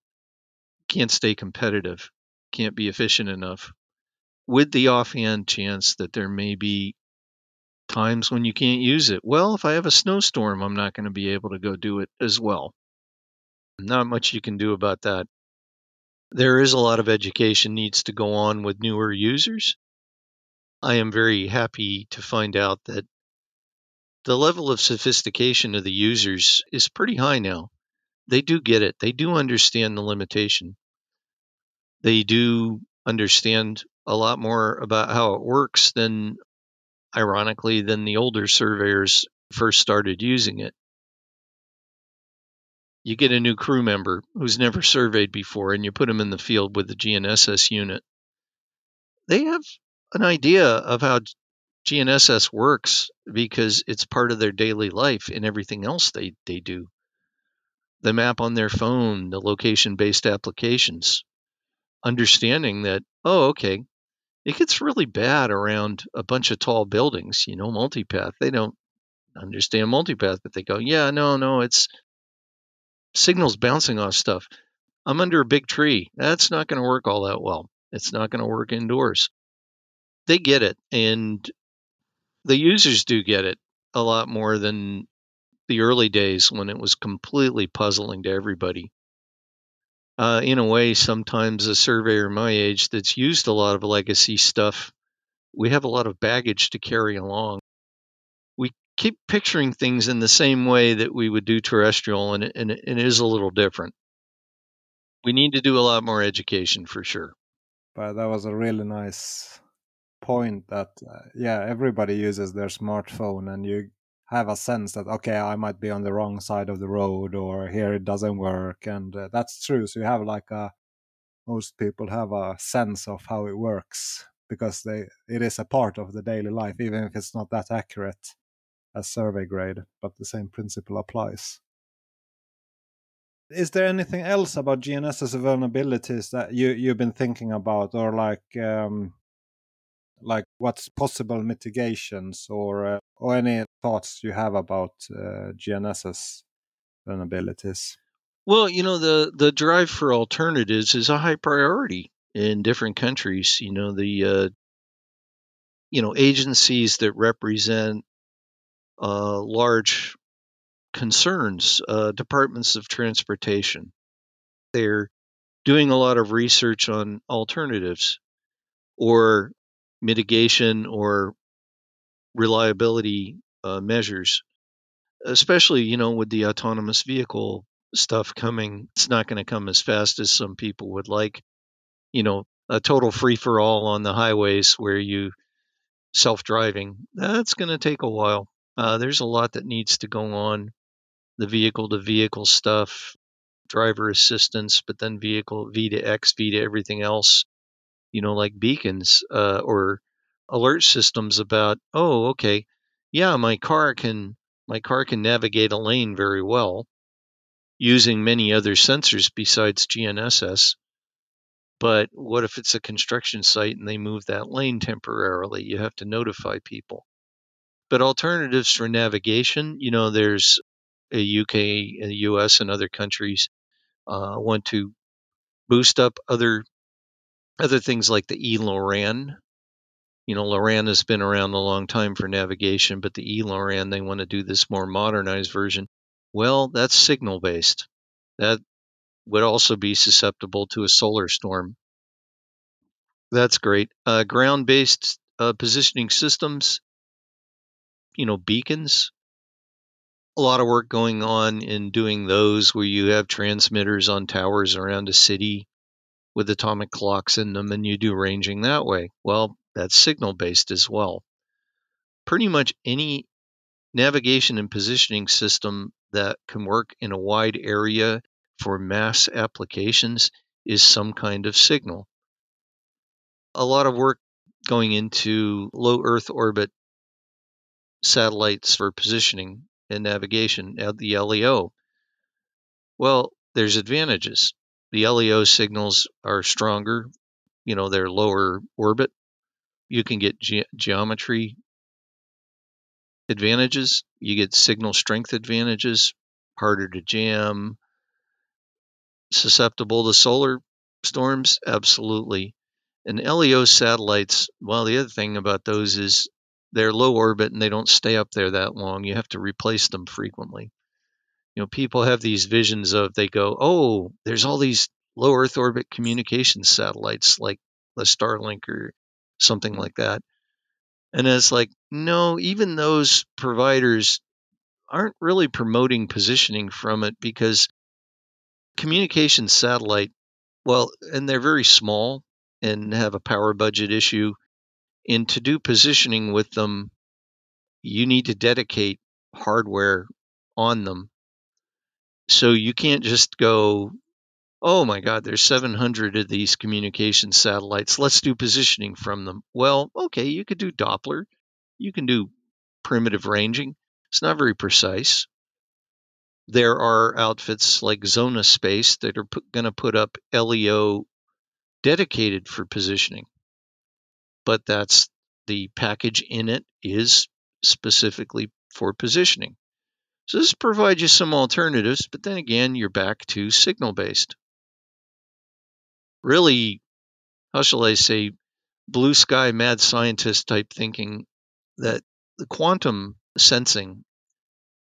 Can't stay competitive, can't be efficient enough. With the offhand chance that there may be times when you can't use it. Well, if I have a snowstorm, I'm not going to be able to go do it as well. Not much you can do about that. There is a lot of education needs to go on with newer users. I am very happy to find out that the level of sophistication of the users is pretty high now. They do get it. They do understand the limitation. They do understand a lot more about how it works than, ironically, than the older surveyors first started using it. You get a new crew member who's never surveyed before and you put them in the field with the GNSS unit. They have an idea of how GNSS works because it's part of their daily life and everything else they, they do. The map on their phone, the location based applications, understanding that, oh, okay, it gets really bad around a bunch of tall buildings, you know, multipath. They don't understand multipath, but they go, yeah, no, no, it's signals bouncing off stuff. I'm under a big tree. That's not going to work all that well. It's not going to work indoors they get it, and the users do get it a lot more than the early days when it was completely puzzling to everybody. Uh, in a way, sometimes a surveyor my age that's used a lot of legacy stuff, we have a lot of baggage to carry along. Keep picturing things in the same way that we would do terrestrial, and, and, and it is a little different. We need to do a lot more education for sure. but that was a really nice point that uh, yeah everybody uses their smartphone and you have a sense that okay i might be on the wrong side of the road or here it doesn't work and uh, that's true so you have like a most people have a sense of how it works because they it is a part of the daily life even if it's not that accurate as survey grade but the same principle applies is there anything else about GNSS vulnerabilities that you you've been thinking about, or like um, like what's possible mitigations, or uh, or any thoughts you have about uh, GNSS vulnerabilities? Well, you know the the drive for alternatives is a high priority in different countries. You know the uh, you know agencies that represent uh, large concerns, uh, departments of transportation. They're doing a lot of research on alternatives or mitigation or reliability uh, measures, especially, you know, with the autonomous vehicle stuff coming. It's not going to come as fast as some people would like. You know, a total free for all on the highways where you self driving, that's going to take a while. Uh, there's a lot that needs to go on the vehicle to vehicle stuff, driver assistance, but then vehicle V to X, V to everything else, you know, like beacons uh, or alert systems about, oh, okay, yeah, my car can my car can navigate a lane very well using many other sensors besides GNSS. But what if it's a construction site and they move that lane temporarily? You have to notify people. But alternatives for navigation, you know, there's a UK, a US, and other countries uh, want to boost up other other things like the eLORAN. You know, LORAN has been around a long time for navigation, but the eLORAN they want to do this more modernized version. Well, that's signal based. That would also be susceptible to a solar storm. That's great. Uh, ground based uh, positioning systems, you know, beacons, a lot of work going on in doing those where you have transmitters on towers around a city with atomic clocks in them and you do ranging that way. Well, that's signal based as well. Pretty much any navigation and positioning system that can work in a wide area for mass applications is some kind of signal. A lot of work going into low Earth orbit satellites for positioning and navigation at the LEO? Well, there's advantages. The LEO signals are stronger, you know, they're lower orbit. You can get ge- geometry advantages, you get signal strength advantages, harder to jam, susceptible to solar storms, absolutely. And LEO satellites, well, the other thing about those is they're low orbit and they don't stay up there that long. You have to replace them frequently. You know, people have these visions of they go, oh, there's all these low Earth orbit communication satellites like the Starlink or something like that. And it's like, no, even those providers aren't really promoting positioning from it because communication satellite, well, and they're very small and have a power budget issue and to do positioning with them, you need to dedicate hardware on them. So you can't just go, oh my God, there's 700 of these communication satellites. Let's do positioning from them. Well, okay, you could do Doppler. You can do primitive ranging. It's not very precise. There are outfits like Xona Space that are going to put up LEO dedicated for positioning but that's the package in it is specifically for positioning. So this provides you some alternatives, but then again, you're back to signal based. Really, how shall I say, blue sky mad scientist type thinking that the quantum sensing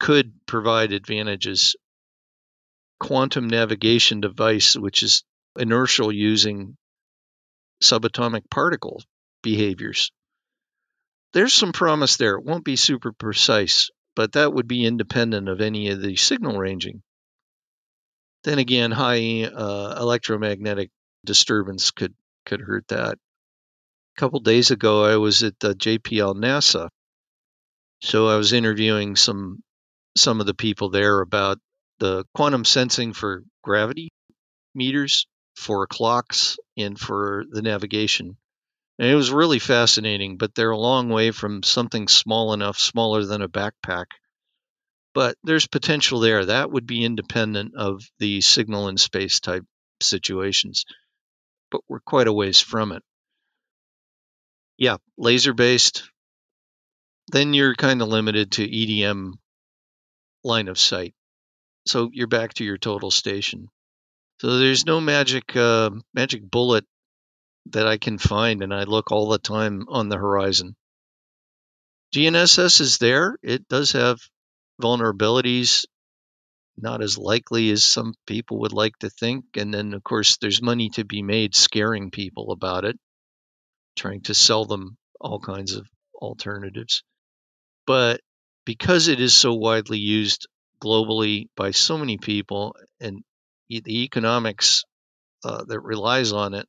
could provide advantages. Quantum navigation device, which is inertial using subatomic particles, behaviors. There's some promise there. It won't be super precise, but that would be independent of any of the signal ranging. Then again, high uh, electromagnetic disturbance could could hurt that. A couple days ago, I was at the JPL NASA, so I was interviewing some some of the people there about the quantum sensing for gravity meters for clocks and for the navigation. And it was really fascinating, but they're a long way from something small enough, smaller than a backpack. But there's potential there. That would be independent of the signal in space type situations. But we're quite a ways from it. Yeah, laser based. Then you're kind of limited to EDM line of sight. So you're back to your total station. So there's no magic uh, magic bullet that I can find, and I look all the time on the horizon. GNSS is there. It does have vulnerabilities, not as likely as some people would like to think. And then, of course, there's money to be made scaring people about it, trying to sell them all kinds of alternatives. But because it is so widely used globally by so many people and the economics uh, that relies on it,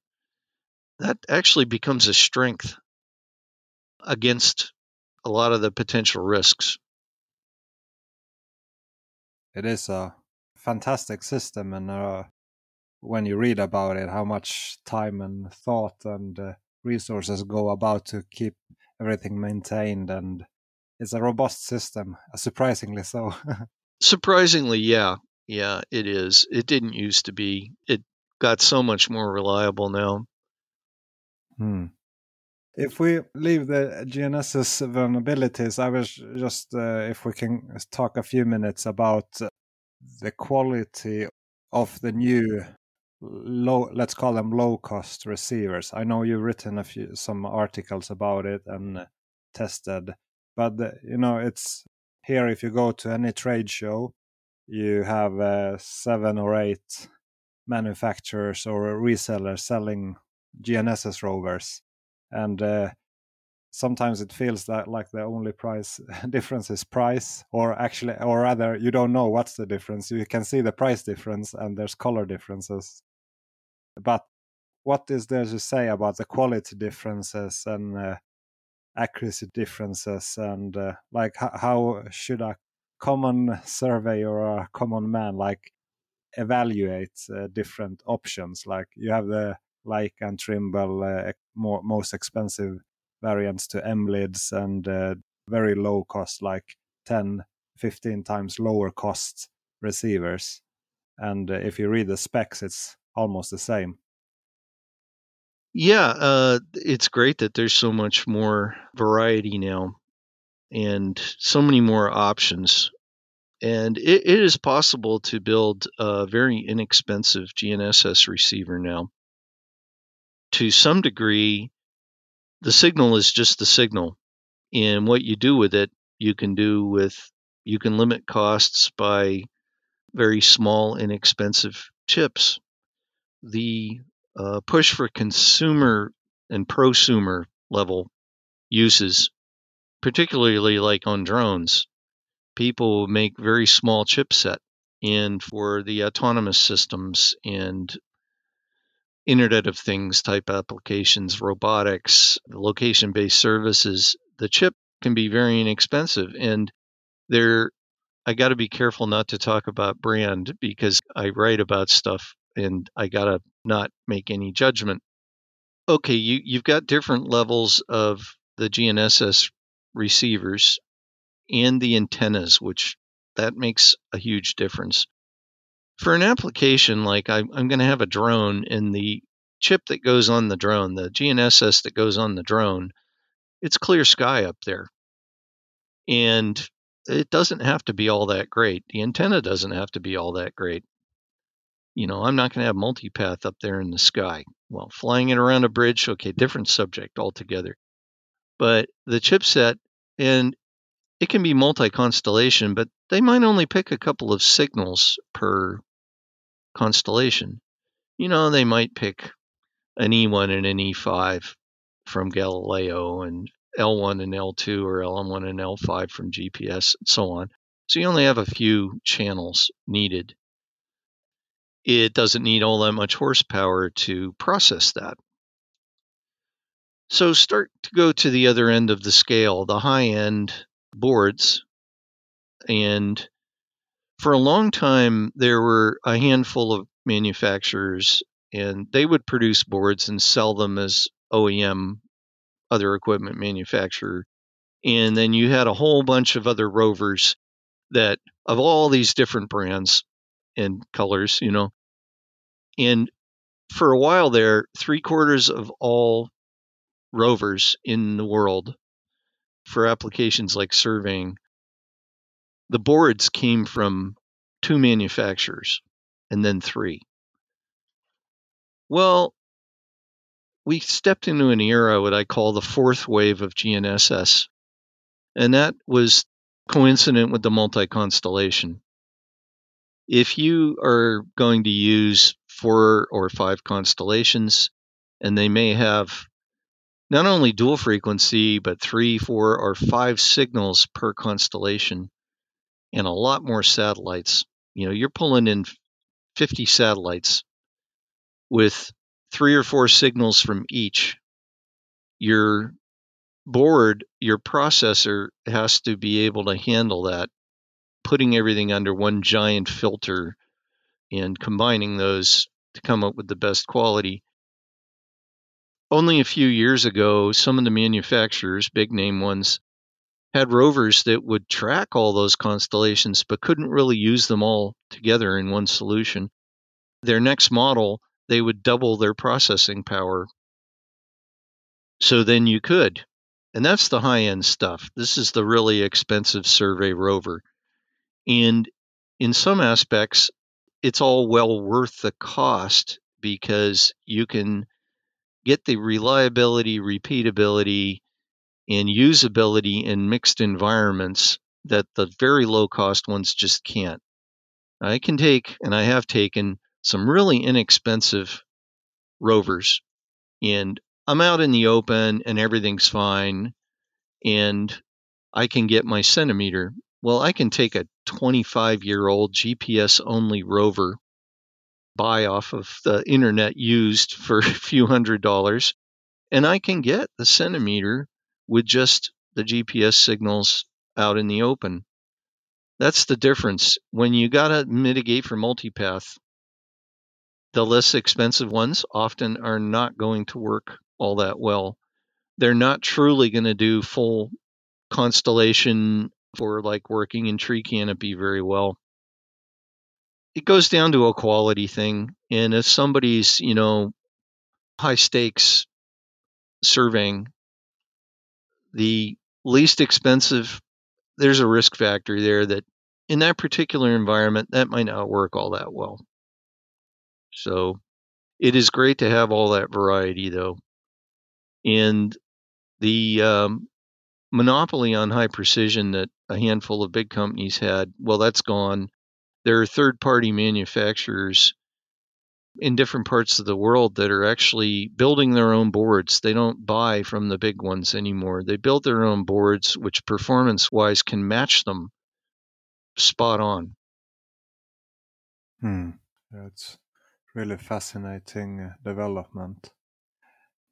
that actually becomes a strength against a lot of the potential risks. It is a fantastic system, and uh, when you read about it, how much time and thought and uh, resources go about to keep everything maintained, and it's a robust system, surprisingly so. surprisingly, yeah, yeah, it is. It didn't used to be. It got so much more reliable now. Hmm. If we leave the GNSS vulnerabilities, I was just uh, if we can talk a few minutes about uh, the quality of the new low let's call them low cost receivers i know you've written a few some articles about it and uh, tested but you know it's here if you go to any trade show you have uh, seven or eight manufacturers or resellers selling GNSS rovers, and uh, sometimes it feels that like the only price difference is price, or actually, or rather, you don't know what's the difference. You can see the price difference, and there's color differences, but what is there to say about the quality differences and uh, accuracy differences, and uh, like how, how should a common survey or a common man like evaluate uh, different options? Like you have the Leica and Trimble uh, more, most expensive variants to Emlids and uh, very low cost, like 10, 15 times lower cost receivers. And uh, if you read the specs, it's almost the same. Yeah, uh, it's great that there's so much more variety now and so many more options. And it, it is possible to build a very inexpensive GNSS receiver now to some degree, the signal is just the signal. And what you do with it, you can do with, you can limit costs by very small, inexpensive chips. The uh, push for consumer and prosumer level uses, particularly like on drones, people make very small chipset. And for the autonomous systems and Internet of Things type applications, robotics, location based services, the chip can be very inexpensive. And there, I got to be careful not to talk about brand because I write about stuff and I got to not make any judgment. Okay, you, you've got different levels of the GNSS receivers and the antennas, which that makes a huge difference for an application like I, I'm going to have a drone and the chip that goes on the drone, the GNSS that goes on the drone, it's clear sky up there. And it doesn't have to be all that great. The antenna doesn't have to be all that great. You know, I'm not going to have multipath up there in the sky. Well, flying it around a bridge, okay, different subject altogether. But the chipset, and it can be multi constellation, but they might only pick a couple of signals per constellation. You know, they might pick an E1 and an E5 from Galileo and L1 and L2 or L1 and L5 from GPS and so on. So you only have a few channels needed. It doesn't need all that much horsepower to process that. So start to go to the other end of the scale, the high end boards. And for a long time, there were a handful of manufacturers, and they would produce boards and sell them as OEM, other equipment manufacturer. And then you had a whole bunch of other rovers that, of all these different brands and colors, you know. And for a while there, three quarters of all rovers in the world for applications like surveying, the boards came from two manufacturers and then three. Well, we stepped into an era, what I call the fourth wave of GNSS, and that was coincident with the multi constellation. If you are going to use four or five constellations, and they may have not only dual frequency, but three, four, or five signals per constellation, and a lot more satellites. You know, you're pulling in 50 satellites with three or four signals from each. Your board, your processor has to be able to handle that, putting everything under one giant filter and combining those to come up with the best quality only a few years ago, some of the manufacturers, big name ones, had rovers that would track all those constellations but couldn't really use them all together in one solution. Their next model, they would double their processing power. So then you could. And that's the high end stuff. This is the really expensive survey rover. And in some aspects, it's all well worth the cost because you can get the reliability, repeatability, and usability in mixed environments that the very low cost ones just can't. I can take, and I have taken, some really inexpensive rovers, and I'm out in the open and everything's fine, and I can get my centimeter. Well, I can take a 25 year old GPS only rover buy off of the internet used for a few hundred dollars, and I can get the centimeter with just the GPS signals out in the open. That's the difference. When you got to mitigate for multipath, the less expensive ones often are not going to work all that well. They're not truly going to do full constellation for like working in tree canopy very well it goes down to a quality thing. And if somebody's, you know, high stakes surveying, the least expensive, there's a risk factor there that in that particular environment, that might not work all that well. So it is great to have all that variety, though. And the um, monopoly on high precision that a handful of big companies had, well, that's gone there are third party manufacturers in different parts of the world that are actually building their own boards. They don't buy from the big ones anymore. They build their own boards, which performance wise can match them spot on. Hmm. It's really fascinating uh, development.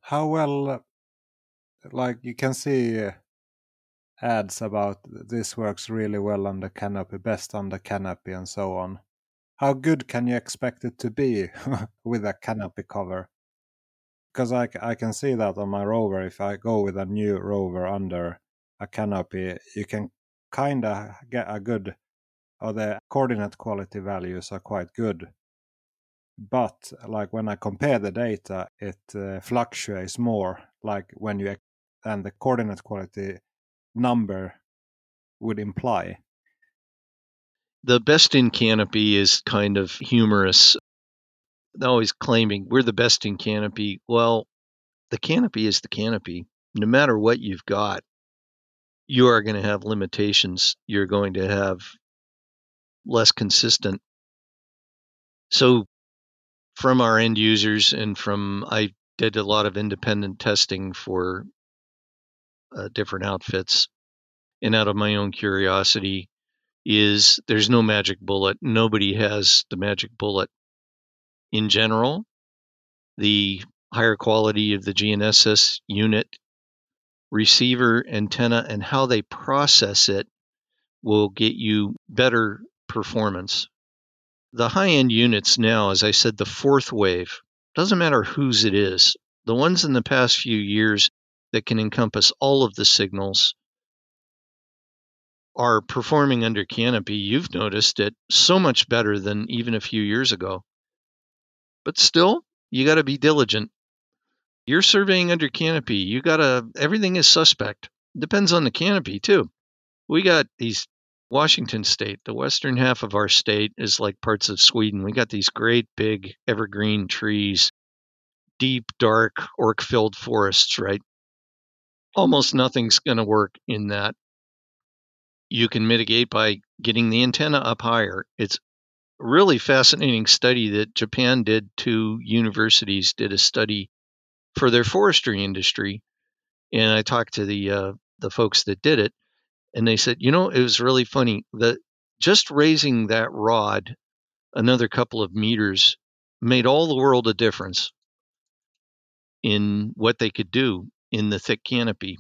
How well, uh, like you can see, uh, ads about this works really well on the canopy, best on the canopy, and so on. How good can you expect it to be with a canopy cover? Because I, I can see that on my rover, if I go with a new rover under a canopy, you can kind of get a good, or the coordinate quality values are quite good. But like when I compare the data, it uh, fluctuates more. Like when you and the coordinate quality number would imply. The best in canopy is kind of humorous. Always claiming we're the best in canopy. Well, the canopy is the canopy. No matter what you've got, you are going to have limitations. You're going to have less consistent. So, from our end users and from I did a lot of independent testing for uh, different outfits and out of my own curiosity is there's no magic bullet. Nobody has the magic bullet. In general, the higher quality of the GNSS unit, receiver, antenna, and how they process it will get you better performance. The high end units now, as I said, the fourth wave, doesn't matter whose it is. The ones in the past few years that can encompass all of the signals are performing under canopy. You've noticed it so much better than even a few years ago. But still, you got to be diligent. You're surveying under canopy. You got to, everything is suspect. Depends on the canopy, too. We got these Washington state, the western half of our state is like parts of Sweden. We got these great big evergreen trees, deep, dark, orc filled forests, right? Almost nothing's going to work in that. You can mitigate by getting the antenna up higher. It's really fascinating study that Japan did. Two universities did a study for their forestry industry, and I talked to the uh, the folks that did it, and they said, you know, it was really funny that just raising that rod another couple of meters made all the world a difference in what they could do in the thick canopy.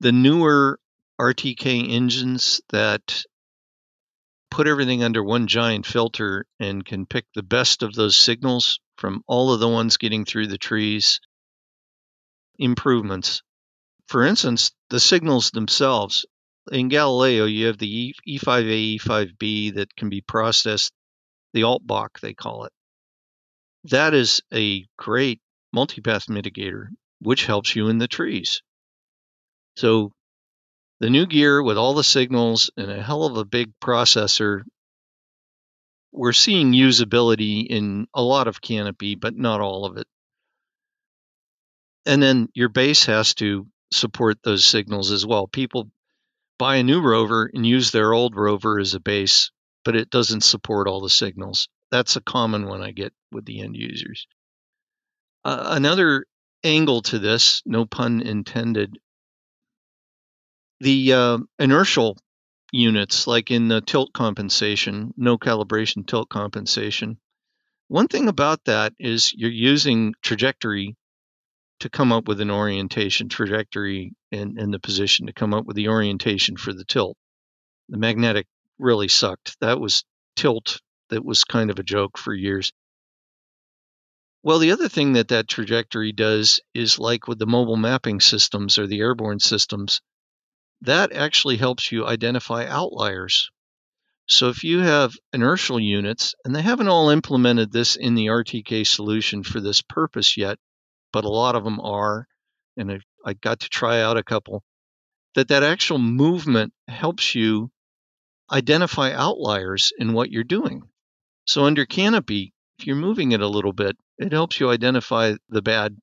The newer RTK engines that put everything under one giant filter and can pick the best of those signals from all of the ones getting through the trees. Improvements. For instance, the signals themselves. In Galileo, you have the E5A, E5B that can be processed, the AltBOC, they call it. That is a great multipath mitigator, which helps you in the trees. So the new gear with all the signals and a hell of a big processor, we're seeing usability in a lot of Canopy, but not all of it. And then your base has to support those signals as well. People buy a new rover and use their old rover as a base, but it doesn't support all the signals. That's a common one I get with the end users. Uh, another angle to this, no pun intended, the uh, inertial units, like in the tilt compensation, no calibration tilt compensation. One thing about that is you're using trajectory to come up with an orientation trajectory and, and the position to come up with the orientation for the tilt. The magnetic really sucked. That was tilt that was kind of a joke for years. Well, the other thing that that trajectory does is like with the mobile mapping systems or the airborne systems, that actually helps you identify outliers. So if you have inertial units, and they haven't all implemented this in the RTK solution for this purpose yet, but a lot of them are, and I, I got to try out a couple, that that actual movement helps you identify outliers in what you're doing. So under canopy, if you're moving it a little bit, it helps you identify the bad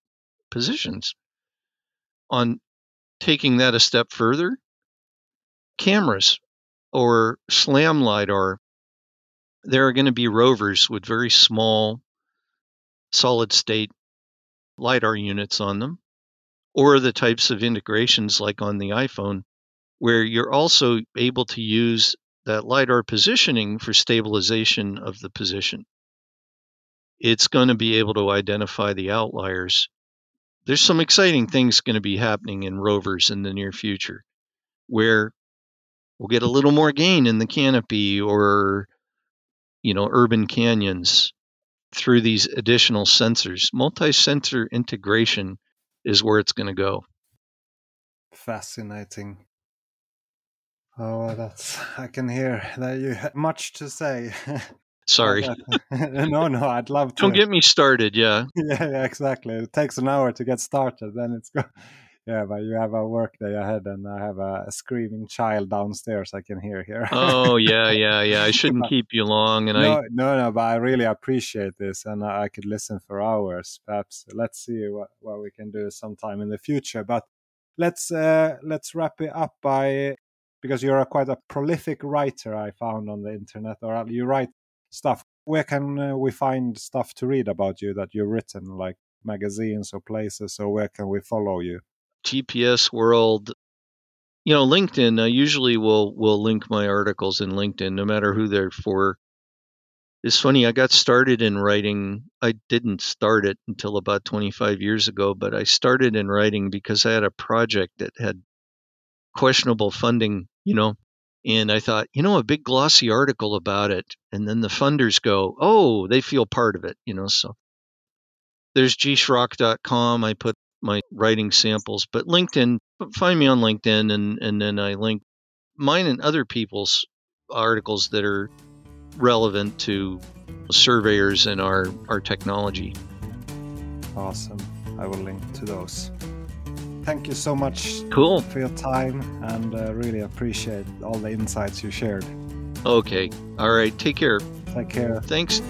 positions. On taking that a step further, cameras or SLAM LiDAR, there are going to be rovers with very small solid state LiDAR units on them, or the types of integrations like on the iPhone, where you're also able to use that LiDAR positioning for stabilization of the position. It's going to be able to identify the outliers. There's some exciting things going to be happening in rovers in the near future where we'll get a little more gain in the canopy or you know urban canyons through these additional sensors. Multi sensor integration is where it's going to go. Fascinating. Oh, that's, I can hear that you have much to say. Sorry. no, no, I'd love to. Don't get me started. Yeah. yeah, yeah, exactly. It takes an hour to get started. Then it's go. Yeah, but you have a work day ahead, and I have a, screaming child downstairs. I can hear here. oh yeah, yeah, yeah. I shouldn't but, keep you long, and no, I no, no. But I really appreciate this, and I, I could listen for hours. Perhaps let's see what what we can do sometime in the future. But let's uh, let's wrap it up by because you're a quite a prolific writer. I found on the internet, or you write stuff. Where can uh, we find stuff to read about you that you've written, like magazines or places, or where can we follow you? GPS world, you know, LinkedIn. I usually will will link my articles in LinkedIn, no matter who they're for. It's funny, I got started in writing. I didn't start it until about 25 years ago, but I started in writing because I had a project that had questionable funding, you know, and I thought, you know, a big glossy article about it. And then the funders go, oh, they feel part of it, you know. So there's gschrock.com. I put my writing samples, but LinkedIn, find me on LinkedIn and, and then I link mine and other people's articles that are relevant to surveyors and our, our technology. Awesome. I will link to those. Thank you so much cool. for your time and uh, really appreciate all the insights you shared. Okay. All right. Take care. Take care. Thanks.